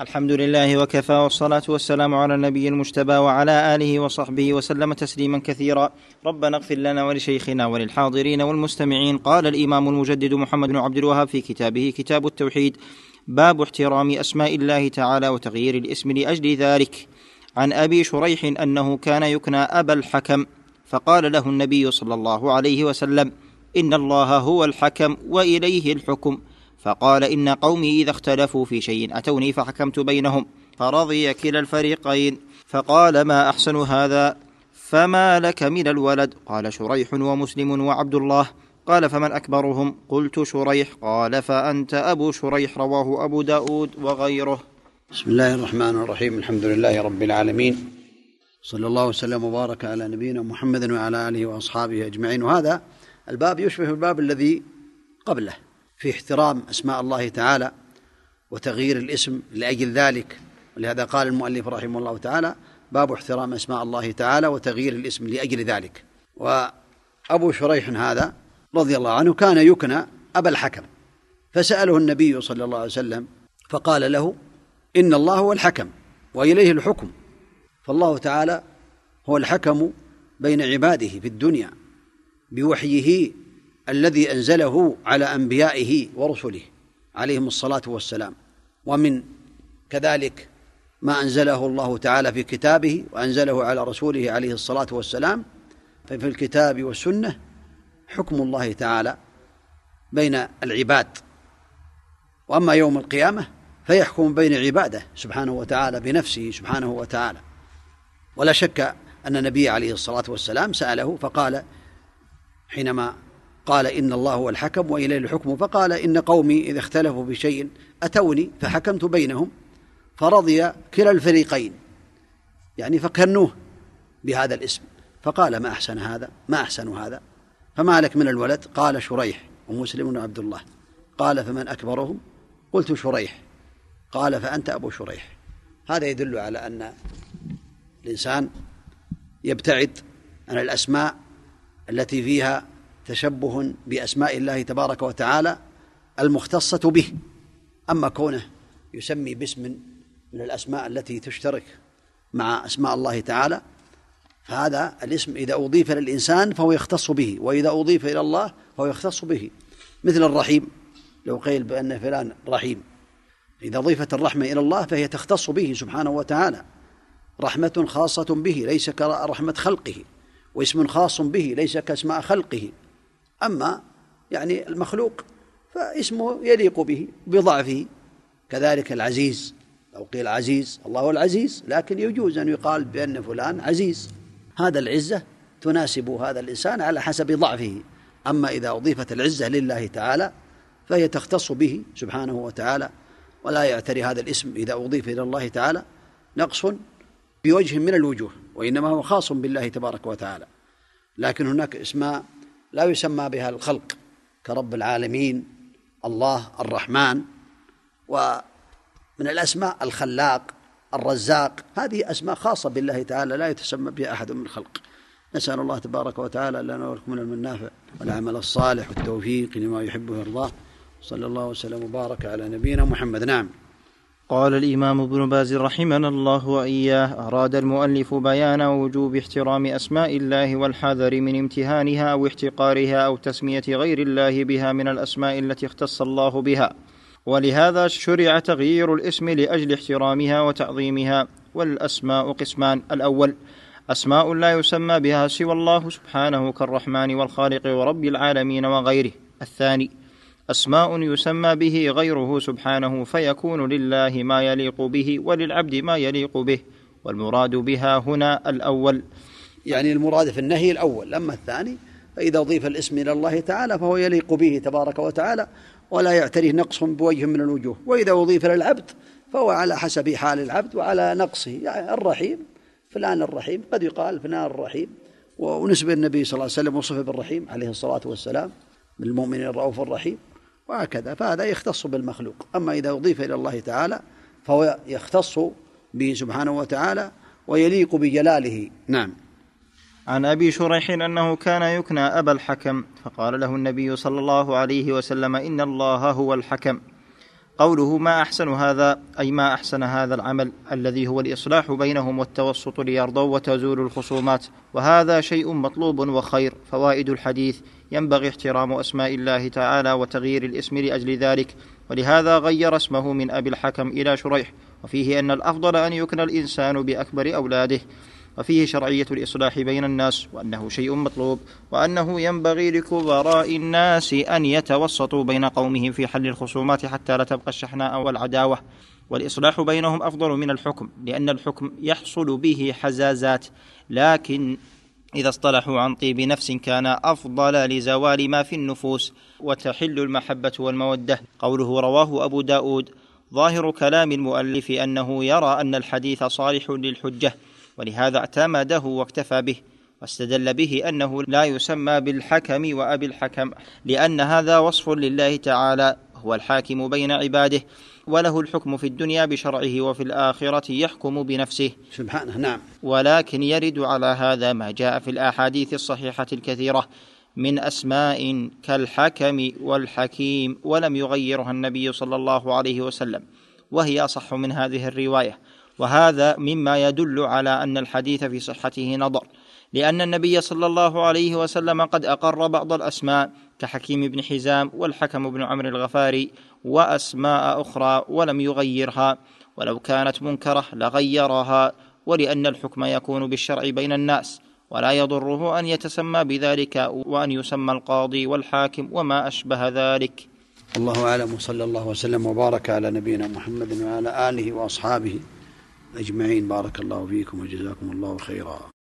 الحمد لله وكفى والصلاة والسلام على النبي المجتبى وعلى آله وصحبه وسلم تسليما كثيرا. ربنا اغفر لنا ولشيخنا وللحاضرين والمستمعين. قال الإمام المجدد محمد بن عبد الوهاب في كتابه كتاب التوحيد باب احترام أسماء الله تعالى وتغيير الاسم لأجل ذلك. عن أبي شريح أنه كان يكنى أبا الحكم فقال له النبي صلى الله عليه وسلم إن الله هو الحكم وإليه الحكم. فقال إن قومي إذا اختلفوا في شيء أتوني فحكمت بينهم فرضي كلا الفريقين. فقال ما أحسن هذا؟ فما لك من الولد؟ قال شريح ومسلم وعبد الله. قال فمن أكبرهم؟ قلت شريح. قال فأنت أبو شريح رواه أبو داود وغيره. بسم الله الرحمن الرحيم. الحمد لله رب العالمين. صلى الله وسلم وبارك على نبينا محمد وعلى آله وأصحابه أجمعين. وهذا الباب يشبه الباب الذي قبله. في احترام أسماء الله تعالى وتغيير الاسم لأجل ذلك. ولهذا قال المؤلف رحمه الله تعالى باب احترام أسماء الله تعالى وتغيير الاسم لأجل ذلك. وأبو شريح هذا رضي الله عنه كان يكنى أبا الحكم. فسأله النبي صلى الله عليه وسلم فقال له إن الله هو الحكم وإليه الحكم. فالله تعالى هو الحكم بين عباده في الدنيا بوحيه الذي أنزله على أنبيائه ورسله عليهم الصلاة والسلام. ومن كذلك ما أنزله الله تعالى في كتابه وأنزله على رسوله عليه الصلاة والسلام ففي الكتاب والسنة حكم الله تعالى بين العباد. وأما يوم القيامة فيحكم بين عباده سبحانه وتعالى بنفسه سبحانه وتعالى. ولا شك أن النبي عليه الصلاة والسلام سأله فقال حينما قال إن الله هو الحكم وإليه الحكم. فقال إن قومي إذا اختلفوا في شيء أتوني فحكمت بينهم فرضي كلا الفريقين. يعني فكنوه بهذا الاسم. فقال ما أحسن هذا؟ ما أحسن هذا؟ فما لك من الولد؟ قال شريح ومسلم وعبد الله. قال فمن أكبرهم؟ قلت شريح. قال فأنت أبو شريح. هذا يدل على أن الإنسان يبتعد عن الأسماء التي فيها تشبه بأسماء الله تبارك وتعالى المختصة به. أما كونه يسمي باسم من الأسماء التي تشترك مع أسماء الله تعالى فهذا الاسم إذا أضيف للإنسان فهو يختص به وإذا أضيف إلى الله فهو يختص به. مثل الرحيم لو قيل بأن فلان رحيم. إذا اضيفت الرحمة إلى الله فهي تختص به سبحانه وتعالى. رحمة خاصة به ليس كرحمه خلقه. واسم خاص به ليس كاسماء خلقه. أما يعني المخلوق فاسمه يليق به بضعفه. كذلك العزيز لو قيل عزيز الله هو العزيز لكن يجوز أن يقال بأن فلان عزيز. هذا العزة تناسب هذا الإنسان على حسب ضعفه. أما إذا أضيفت العزة لله تعالى فهي تختص به سبحانه وتعالى ولا يعتري هذا الاسم إذا أضيف إلى الله تعالى نقص بوجه من الوجوه وإنما هو خاص بالله تبارك وتعالى. لكن هناك اسماء لا يسمى بها الخلق كرب العالمين الله الرحمن ومن الأسماء الخلاق الرزاق هذه أسماء خاصة بالله تعالى لا يتسمى بها أحد من الخلق. نسأل الله تبارك وتعالى لنا ولكم من النافع والعمل الصالح والتوفيق لما يحب ويرضاه. صلى الله وسلم وبارك على نبينا محمد. نعم. قال الإمام ابن باز رحمنا الله وإياه أراد المؤلف بيان وجوب احترام أسماء الله والحذر من امتهانها أو احتقارها أو تسمية غير الله بها من الأسماء التي اختص الله بها. ولهذا شرع تغيير الاسم لأجل احترامها وتعظيمها والأسماء قسمان. الأول أسماء لا يسمى بها سوى الله سبحانه كالرحمن والخالق ورب العالمين وغيره. الثاني أسماء يسمى به غيره سبحانه فيكون لله ما يليق به وللعبد ما يليق به والمراد بها هنا الأول. يعني المراد في النهي الأول أما الثاني فإذا اضيف الاسم إلى الله تعالى فهو يليق به تبارك وتعالى ولا يعتريه نقص بوجه من الوجوه. وإذا أضيف للعبد فهو على حسب حال العبد وعلى نقصه. يعني الرحيم فلان الرحيم قد يقال فلان الرحيم. ونسب النبي صلى الله عليه وسلم وصف بالرحيم عليه الصلاة والسلام بالمؤمن الرؤوف الرحيم. وهكذا فهذا يختص بالمخلوق. أما إذا أضيف إلى الله تعالى فهو يختص به سبحانه وتعالى ويليق بجلاله. نعم. عن أبي شريح أنه كان يكنى أبا الحكم فقال له النبي صلى الله عليه وسلم إن الله هو الحكم. قوله ما أحسن هذا أي ما أحسن هذا العمل الذي هو الإصلاح بينهم والتوسط ليرضوا وتزول الخصومات. وهذا شيء مطلوب وخير. فوائد الحديث ينبغي احترام أسماء الله تعالى وتغيير الاسم لأجل ذلك. ولهذا غير اسمه من أبي الحكم إلى شريح. وفيه أن الأفضل أن يكنى الإنسان بأكبر أولاده. وفيه شرعية الإصلاح بين الناس وأنه شيء مطلوب وأنه ينبغي لكبراء الناس أن يتوسطوا بين قومهم في حل الخصومات حتى لا تبقى الشحناء والعداوة. والإصلاح بينهم أفضل من الحكم لأن الحكم يحصل به حزازات لكن إذا اصطلحوا عن طيب نفس كان أفضل لزوال ما في النفوس وتحل المحبة والمودة. قوله رواه أبو داود ظاهر كلام المؤلف أنه يرى أن الحديث صالح للحجة ولهذا اعتمده واكتفى به واستدل به أنه لا يسمى بالحكم وأبي الحكم لأن هذا وصف لله تعالى هو الحاكم بين عباده وله الحكم في الدنيا بشرعه وفي الآخرة يحكم بنفسه. سبحانه نعم. ولكن يرد على هذا ما جاء في الأحاديث الصحيحة الكثيرة من أسماء كالحكم والحكيم ولم يغيرها النبي صلى الله عليه وسلم وهي أصح من هذه الرواية. وهذا مما يدل على أن الحديث في صحته نظر لأن النبي صلى الله عليه وسلم قد أقر بعض الأسماء كحكيم بن حزام والحكم بن عمرو الغفاري وأسماء أخرى ولم يغيرها ولو كانت منكرة لغيرها ولأن الحكم يكون بالشرع بين الناس ولا يضره أن يتسمى بذلك وأن يسمى القاضي والحاكم وما أشبه ذلك. الله أعلم وصلى الله وسلم وبارك على نبينا محمد وعلى آله وأصحابه. أجمعين. بارك الله فيكم وجزاكم الله خيرا.